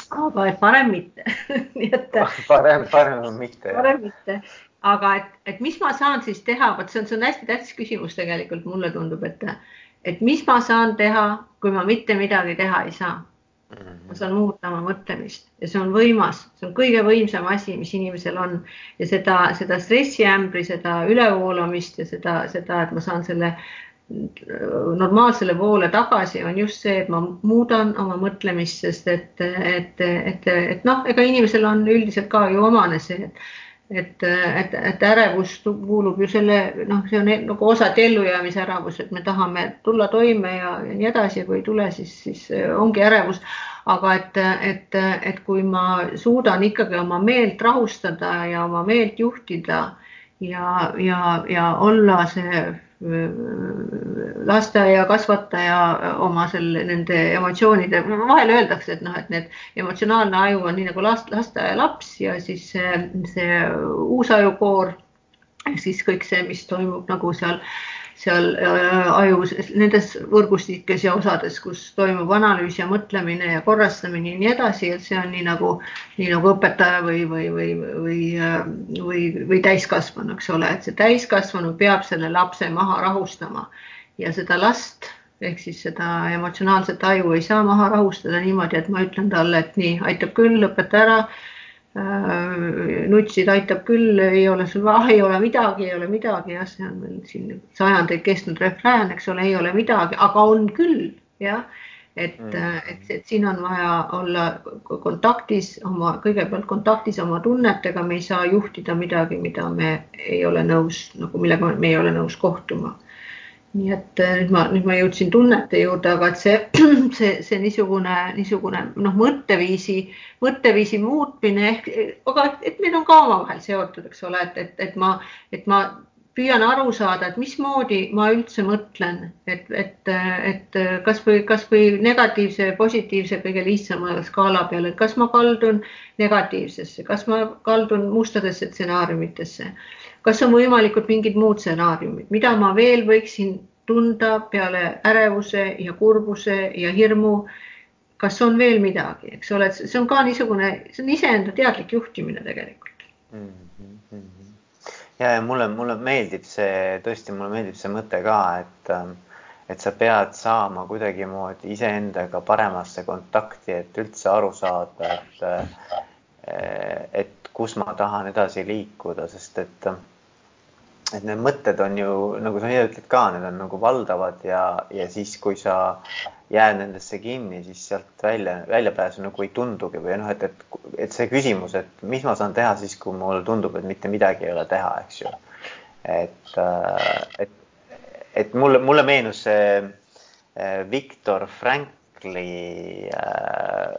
aga et parem mitte nii et. parem, parem mitte. parem mitte aga et, et mis ma saan siis teha, vot see on, see on hästi tähtis küsimus tegelikult mulle tundub, et, et mis ma saan teha, kui ma mitte midagi teha ei saa. ma saan muuta oma mõtlemist ja see on võimas, see on kõige võimsam asi, mis inimesel on. Ja seda, seda stressiämbri, seda ülevoolamist ja seda, seda, et ma saan selle normaalsele voole tagasi, on just see, et ma muudan oma mõtlemist, sest et, et, et, et noh, ega inimesel on üldiselt ka ju omane see, et et, et, et ärevus kuulub ju selle, noh, see on nagu osa ellujäämise ärevus, et me tahame tulla toime ja, ja nii edasi, kui ei tule, siis, siis ongi ärevus. aga et, et, et kui ma suudan ikkagi oma meelt rahustada ja oma meelt juhtida ja, ja, ja olla see lasteaiakasvataja oma selle, nende emotsioonide, vahel öeldakse, et noh, et need emotsionaalne aju on nii nagu last, lasteaialaps ja siis see, see uusajukoor ehk siis kõik see, mis toimub nagu seal seal äh, ajus, nendes võrgustikes ja osades, kus toimub analüüs ja mõtlemine ja korrastamine ja nii edasi, et see on nii nagu, nii nagu õpetaja või, või, või, või, äh, või, või täiskasvanu, eks ole, et see täiskasvanu peab selle lapse maha rahustama. Ja seda last ehk siis seda emotsionaalset aju ei saa maha rahustada niimoodi, et ma ütlen talle, et nii aitab küll, lõpeta ära nutsid aitab küll, ei ole sul, ah ei ole midagi, ei ole midagi, jah, see on meil siin sajandeid kestnud refrään, eks ole, ei ole midagi, aga on küll, jah. et mm., et, et siin on vaja olla kontaktis oma, kõigepealt kontaktis oma tunnetega, me ei saa juhtida midagi, mida me ei ole nõus nagu, millega me ei ole nõus kohtuma nii et äh, nüüd ma, nüüd ma jõudsin tunnete juurde, aga et see, see, see niisugune, niisugune noh, mõtteviisi, mõtteviisi muutmine ehk, aga et need on ka omavahel seotud, eks ole, et, et, et ma, et ma püüan aru saada, et mismoodi ma üldse mõtlen, et, et, et kasvõi, kasvõi negatiivse ja positiivse kõige lihtsama skaala peal, et kas ma kaldun negatiivsesse, kas ma kaldun mustadesse stsenaariumitesse kas on võimalikud mingid muud stsenaariumid, mida ma veel võiksin tunda peale ärevuse ja kurbuse ja hirmu. kas on veel midagi, eks ole, et see on ka niisugune, see on iseenda teadlik juhtimine tegelikult mm. -hmm. ja, ja mulle, mulle meeldib see, tõesti, mulle meeldib see mõte ka, et, et sa pead saama kuidagimoodi iseendaga paremasse kontakti, et üldse aru saada, et, et kus ma tahan edasi liikuda, sest et et need mõtted on ju, nagu sa ise ütled ka, need on nagu valdavad ja, ja siis, kui sa jääd nendesse kinni, siis sealt välja, väljapääsu nagu ei tundugi või noh, et, et, et see küsimus, et mis ma saan teha siis, kui mulle tundub, et mitte midagi ei ole teha, eks ju. et, äh, et, et mulle, mulle meenus see äh, Viktor Frankli äh,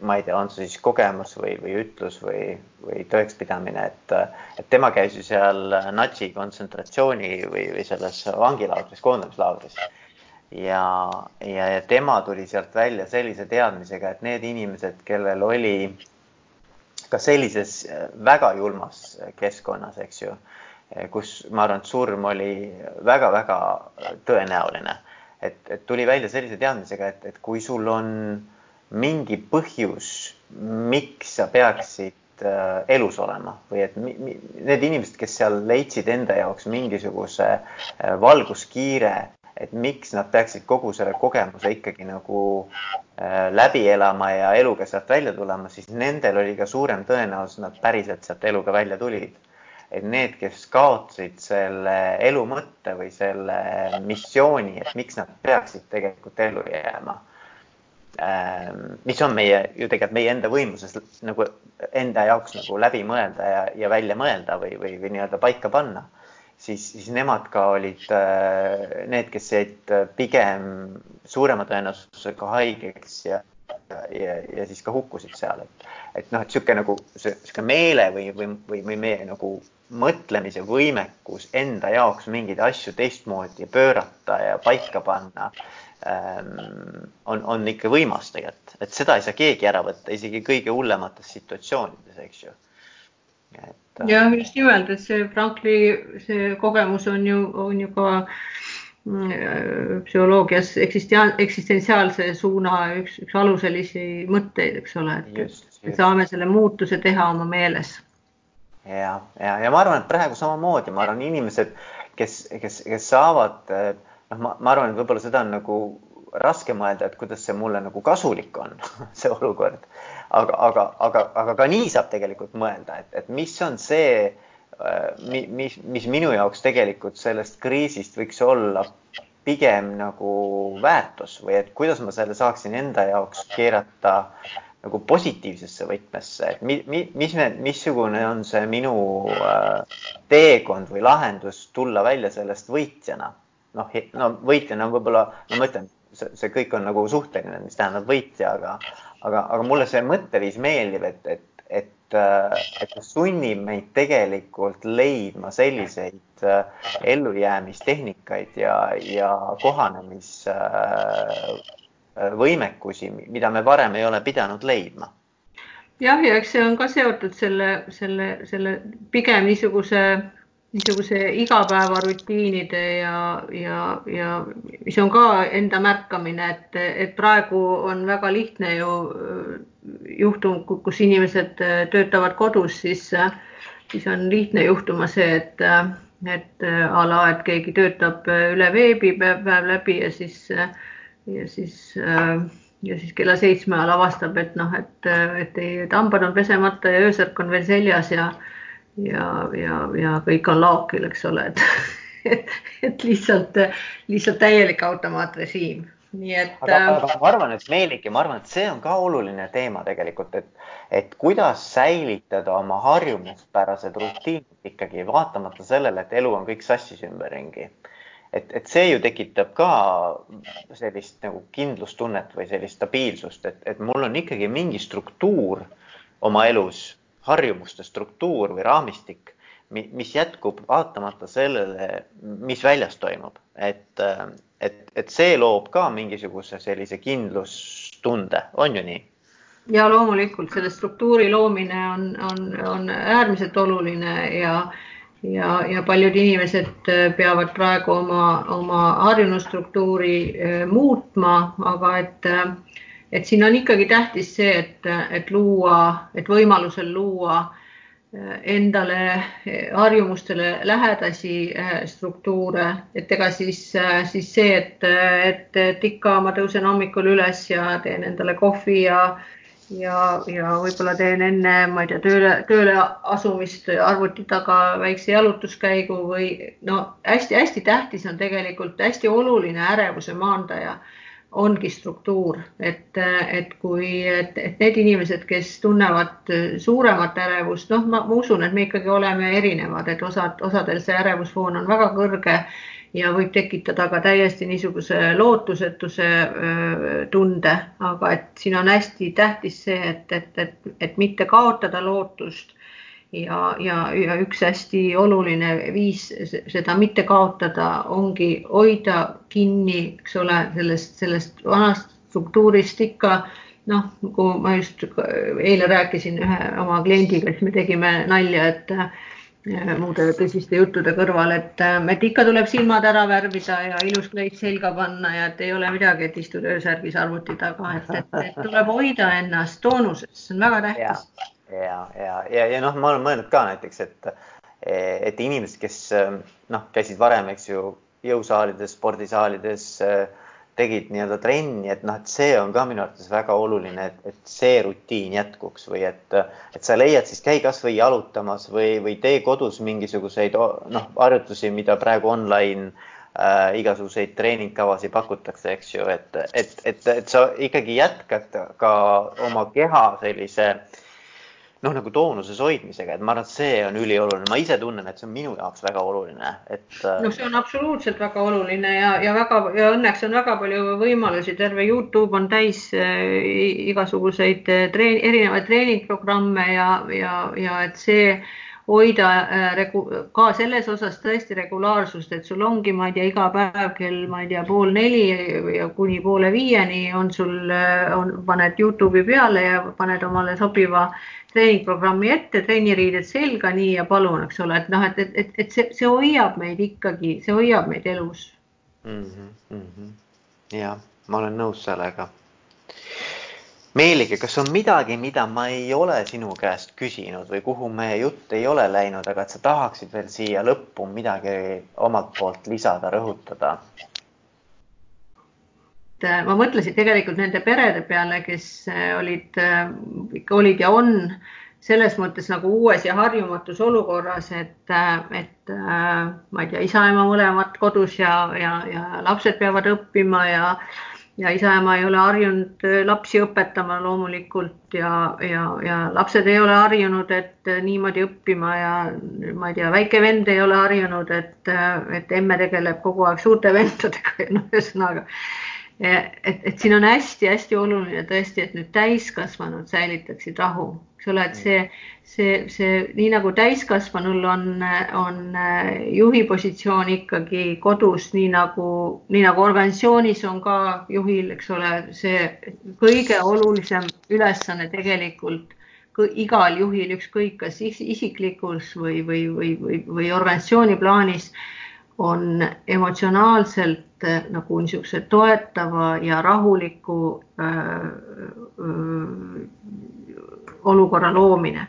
ma ei tea, on see siis kogemus või, või ütlus või, või tõekspidamine, et, et tema käis ju seal natsi kontsentratsiooni või, või selles vangilaagris, koondamislaagris. Ja, ja, ja tema tuli sealt välja sellise teadmisega, et need inimesed, kellel oli ka sellises äh, väga julmas keskkonnas, eks ju, äh, kus ma arvan, et surm oli väga-väga tõenäoline, et, et tuli välja sellise teadmisega, et, et kui sul on mingi põhjus, miks sa peaksid äh, elus olema või et need inimesed, kes seal leidsid enda jaoks mingisuguse äh, valguskiire et miks nad peaksid kogu selle kogemuse ikkagi nagu äh, läbi elama ja eluga sealt välja tulema, siis nendel oli ka suurem tõenäosus, nad päriselt sealt eluga välja tulid. et need, kes kaotasid selle elu mõtte või selle missiooni, et miks nad peaksid tegelikult ellu jääma. Mis on meie ju tegelikult meie enda võimuses nagu enda jaoks nagu läbi mõelda ja, ja välja mõelda või, või, või nii-öelda paika panna siis, siis nemad ka olid äh, need, kes jäid äh, pigem suurema tõenäosusega haigeks ja, ja, ja siis ka hukkusid seal, et, et noh, et niisugune nagu niisugune meele või, või, või, või meie nagu mõtlemise võimekus enda jaoks mingeid asju teistmoodi pöörata ja paika panna on, on ikka võimas tegelikult, et seda ei saa keegi ära võtta, isegi kõige hullemates situatsioonides, eks ju. Et jah, just nimelt, et see Frankli, see kogemus on ju, on ju ka mm, psühholoogias eksistentsiaal, eksistentsiaalse suuna üks, üks aluselisi mõtteid, eks ole, et me saame selle muutuse teha oma meeles. ja, ja, ja ma arvan, et praegu samamoodi, ma arvan, inimesed, kes, kes, kes saavad, noh, ma, ma arvan, et võib-olla seda on nagu raske mõelda, et kuidas see mulle nagu kasulik on see olukord aga, aga, aga, aga ka nii saab tegelikult mõelda, et, et mis on see, äh, mis, mis minu jaoks tegelikult sellest kriisist võiks olla pigem nagu väärtus või et kuidas ma selle saaksin enda jaoks keerata nagu positiivsesse võtmesse, et mi, mi, mis me, missugune on see minu äh, teekond või lahendus tulla välja sellest võitjana. Noh, no võitjana võib-olla, no ma ütlen, see, see kõik on nagu suhteline, mis tähendab võitja, aga, aga, aga mulle see mõtteviis meeldib, et, et, et, et see sunnib meid tegelikult leidma selliseid äh, ellujäämistehnikaid ja, ja kohanemisvõimekusi, mida me varem ei ole pidanud leidma. Jah, ja eks see on ka seotud selle, selle, selle pigem niisuguse niisuguse igapäevarutiinide ja, ja, ja mis on ka enda märkamine, et, et praegu on väga lihtne ju juhtum, kus inimesed töötavad kodus, siis, siis on lihtne juhtuma see, et, et a la, et keegi töötab üle veebi päev, päev läbi ja siis, ja siis ja siis kella seitsme ajal avastab, et noh, et, et ei, et hambad on pesemata ja öösärk on veel seljas ja ja, ja, ja kõik on laokil, eks ole, et, et, lihtsalt, lihtsalt täielik automaatrežiim, nii et. aga, äh, aga ma arvan, et Meeliki, ma arvan, et see on ka oluline teema tegelikult, et, et kuidas säilitada oma harjumuspärased rutiinid ikkagi vaatamata sellele, et elu on kõik sassis ümberringi et, et see ju tekitab ka sellist nagu kindlustunnet või sellist stabiilsust, et, et mul on ikkagi mingi struktuur oma elus harjumuste struktuur või raamistik, mis jätkub vaatamata sellele, mis väljas toimub, et, et, et see loob ka mingisuguse sellise kindlustunde, on ju nii? ja loomulikult selle struktuuri loomine on, on, on äärmiselt oluline ja, ja, ja paljud inimesed peavad praegu oma, oma harjunud struktuuri eh, muutma, aga et äh, et siin on ikkagi tähtis see, et, et luua, et võimalusel luua äh, endale äh, harjumustele lähedasi äh, struktuure, et ega siis, siis see, et, et, et ikka ma tõusen hommikul üles ja teen endale kohvi ja ja, ja võib-olla teen enne, ma ei tea, tööle, tööle asumist arvuti taga väikse jalutuskäigu või no hästi-hästi tähtis on tegelikult hästi oluline ärevuse maandaja ongi struktuur, et, et kui, et, need inimesed, kes tunnevad suuremat ärevust, noh, ma usun, et me ikkagi oleme erinevad, et osad, osadel see ärevusfoon on väga kõrge ja võib tekitada ka täiesti niisuguse lootusetuse tunde, aga et siin on hästi tähtis see, et, et, et, et mitte kaotada lootust ja, ja, ja üks hästi oluline viis seda mitte kaotada ongi hoida kinni, eks ole, sellest, sellest vanast struktuurist ikka. Noh, nagu ma just eile rääkisin ühe oma kliendiga, siis me tegime nalja, et muude tõsiste juttude kõrval, et, et ikka tuleb silmad ära värvida ja ilus kleit selga panna ja et ei ole midagi, et istud öösärgis arvuti taga, et, et, et tuleb hoida ennast toonuses, see on väga tähtis. Ja, ja, ja, ja, noh, ma olen mõelnud ka näiteks, et, et inimesed, kes noh, käisid varem, eks ju, jõusaalides, spordisaalides tegid nii-öelda trenni, et noh, et see on ka minu arvates väga oluline, et, et see rutiin jätkuks või et, et sa leiad siis, käi kasvõi jalutamas või, või tee kodus mingisuguseid noh, harjutusi, mida praegu online äh, igasuguseid treeningkavasid pakutakse, eks ju, et, et, et, et sa ikkagi jätkad ka oma keha sellise äh, noh, nagu toonuses hoidmisega, et ma arvan, et see on ülioluline, ma ise tunnen, et see on minu jaoks väga oluline, et. Äh, no see on absoluutselt väga oluline ja, ja väga ja õnneks on väga palju võimalusi, terve Youtube on täis äh, igasuguseid äh, treen, erinevaid treeningprogramme ja, ja, ja et see hoida äh, ka selles osas tõesti regulaarsust, et sul ongi, ma ei tea, iga päev kell, ma ei tea, pool neli ja kuni poole viieni on sul, on, paned Youtube'i peale ja paned omale sobiva treeningprogrammi ette, trenniriided selga, nii ja palun, eks ole, et noh, et, et, et, et see, see hoiab meid ikkagi, see hoiab meid elus mm. -hmm, mm -hmm. ja ma olen nõus sellega. Meelige, kas on midagi, mida ma ei ole sinu käest küsinud või kuhu meie jutt ei ole läinud, aga et sa tahaksid veel siia lõppu midagi omalt poolt lisada, rõhutada? Et ma mõtlesin tegelikult nende perede peale, kes äh, olid, äh, ikka olid ja on selles mõttes nagu uues ja harjumatus olukorras, et, äh, et ma ei tea, isa-ema mõlemad kodus ja, ja, ja lapsed peavad õppima ja ja isa-ema ei ole harjunud lapsi õpetama loomulikult ja, ja, ja lapsed ei ole harjunud, et niimoodi õppima ja ma ei tea, väike vend ei ole harjunud, et, et emme tegeleb kogu aeg suurte vendadega noh, ühesõnaga et, et siin on hästi-hästi oluline tõesti, et nüüd täiskasvanud säilitaksid rahu, eks ole, et see, see, see nii nagu täiskasvanul on, on äh, juhi positsioon ikkagi kodus, nii nagu, nii nagu organisatsioonis on ka juhil, eks ole, see kõige olulisem ülesanne tegelikult igal juhil, ükskõik kas isiklikus või, või, või, või, või organisatsiooni plaanis on emotsionaalselt äh, nagu niisuguse toetava ja rahuliku äh, äh, olukorra loomine,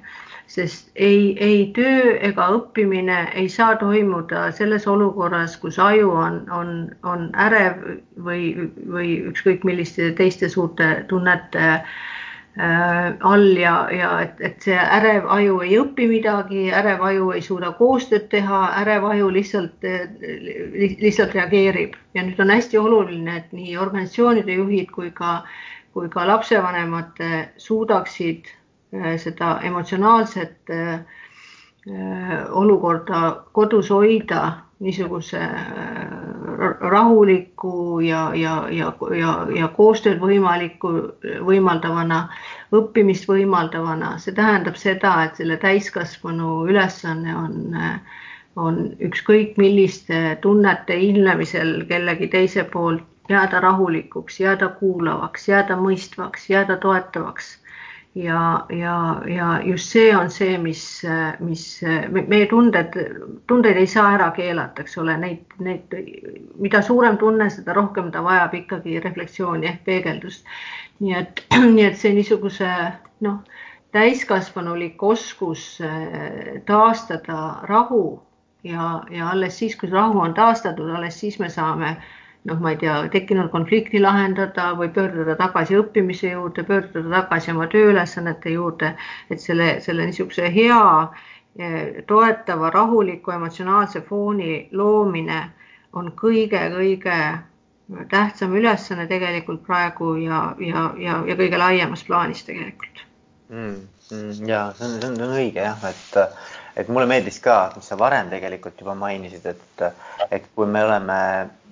sest ei, ei töö ega õppimine ei saa toimuda selles olukorras, kus aju on, on, on ärev või, või ükskõik milliste teiste suurte tunnete Äh, all ja, ja et, et see ärev aju ei õpi midagi, ärev aju ei suuda koostööd teha, ärev aju lihtsalt, lihtsalt reageerib. Ja nüüd on hästi oluline, et nii organisatsioonide juhid kui ka, kui ka lapsevanemad suudaksid äh, seda emotsionaalset äh, olukorda kodus hoida niisuguse rahuliku ja, ja, ja, ja, ja koostööd võimalikku, võimaldavana, õppimist võimaldavana, see tähendab seda, et selle täiskasvanu ülesanne on, on ükskõik milliste tunnete ilmnemisel kellegi teise poolt jääda rahulikuks, jääda kuulavaks, jääda mõistvaks, jääda toetavaks ja, ja, ja just see on see, mis, mis meie tunded, tundeid ei saa ära keelata, eks ole, neid, neid, mida suurem tunne, seda rohkem ta vajab ikkagi refleksiooni ehk peegeldust. nii et, nii et see niisuguse noh, täiskasvanulik oskus eh, taastada rahu ja, ja alles siis, kui rahu on taastatud, alles siis me saame noh, ma ei tea, tekkinud konflikti lahendada või pöörduda tagasi õppimise juurde, pöörduda tagasi oma tööülesannete juurde, et selle, selle niisuguse hea eh, toetava, rahuliku emotsionaalse fooni loomine on kõige-kõige tähtsam ülesanne tegelikult praegu ja, ja, ja, ja kõige laiemas plaanis tegelikult mm,. Mm, ja see on, see on õige jah, et et mulle meeldis ka, mis sa varem tegelikult juba mainisid, et, et kui me oleme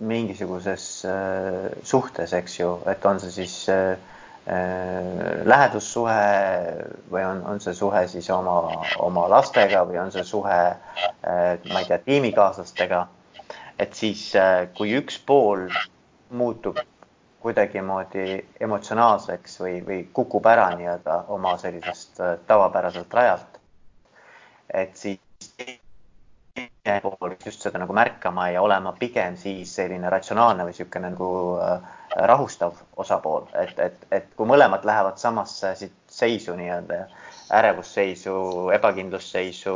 mingisuguses äh, suhtes, eks ju, et on see siis äh, äh, lähedussuhe või on, on see suhe siis oma, oma lastega või on see suhe, ma ei tea, tiimikaaslastega. et siis, kui üks pool muutub kuidagimoodi emotsionaalseks või, või kukub ära nii-öelda oma sellisest tavapäraselt rajalt, et siis teine pool just seda nagu märkama ja olema pigem siis selline ratsionaalne või niisugune nagu äh, rahustav osapool, et, et, et kui mõlemad lähevad samasse seisu nii-öelda ärevusseisu, ebakindlusseisu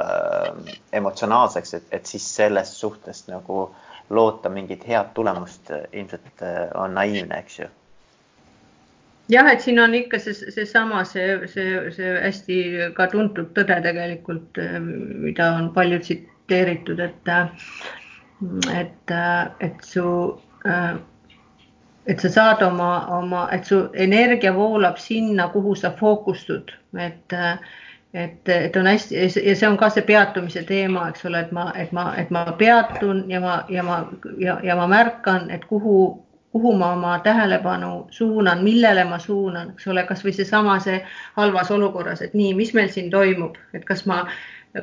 äh,, emotsionaalseks, et, et siis sellest suhtest nagu loota mingit head tulemust ilmselt äh, on naiivne, eks ju. Jah, et siin on ikka see, seesama, see, see, see hästi ka tuntud tõde tegelikult, mida on palju tsiteeritud, et, et, et su, et sa saad oma, oma, et su energia voolab sinna, kuhu sa fookustud, et et, et on hästi ja see on ka see peatumise teema, eks ole, et ma, et ma, et ma peatun ja ma, ja ma ja, ja ma märkan, et kuhu kuhu ma oma tähelepanu suunan, millele ma suunan, eks ole, kasvõi seesama, see halvas olukorras, et nii, mis meil siin toimub, et kas ma,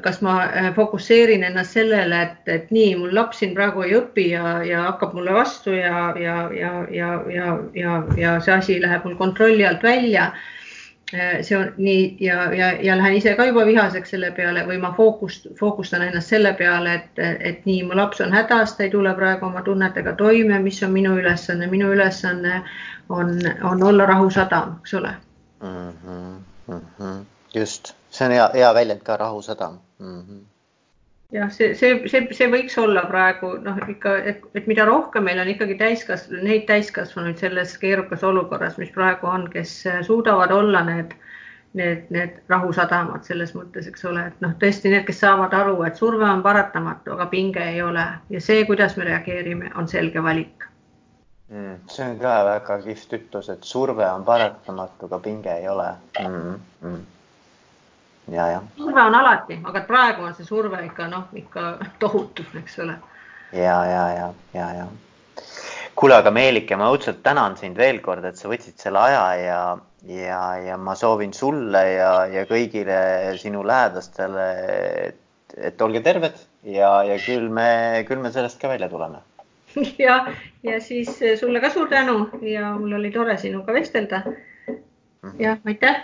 kas ma äh, fokusseerin ennast sellele, et, et nii, mul laps siin praegu ei õpi ja, ja hakkab mulle vastu ja, ja, ja, ja, ja, ja, ja see asi läheb mul kontrolli alt välja see on nii ja, ja, ja lähen ise ka juba vihaseks selle peale või ma fookust, fookustan ennast selle peale, et, et nii, mu laps on hädas, ta ei tule praegu oma tunnetega toime, mis on minu ülesanne, minu ülesanne on, on olla rahusadam, eks ole mm. -hmm, mm -hmm. just, see on hea, hea väljend ka, rahusadam mm. -hmm jah, see, see, see, see võiks olla praegu noh, ikka, et, mida rohkem meil on ikkagi täiskasvanud, neid täiskasvanuid selles keerukas olukorras, mis praegu on, kes suudavad olla need, need, need rahusadamad selles mõttes, eks ole, et noh, tõesti need, kes saavad aru, et surve on paratamatu, aga pinge ei ole ja see, kuidas me reageerime, on selge valik mm,. see on ka väga kihvt ütlus, et surve on paratamatu, aga pinge ei ole mm. -hmm. Surve on alati, aga praegu on see surve ikka noh, ikka tohutu, eks ole. ja, ja, ja, ja, ja. kuule, aga Meelike, ma õudselt tänan sind veel kord, et sa võtsid selle aja ja, ja, ja ma soovin sulle ja, ja kõigile sinu lähedastele, et, et olge terved ja, ja küll me, küll me sellest ka välja tuleme ja, ja siis sulle ka suur tänu ja mul oli tore sinuga vestelda. Mhm. jah, aitäh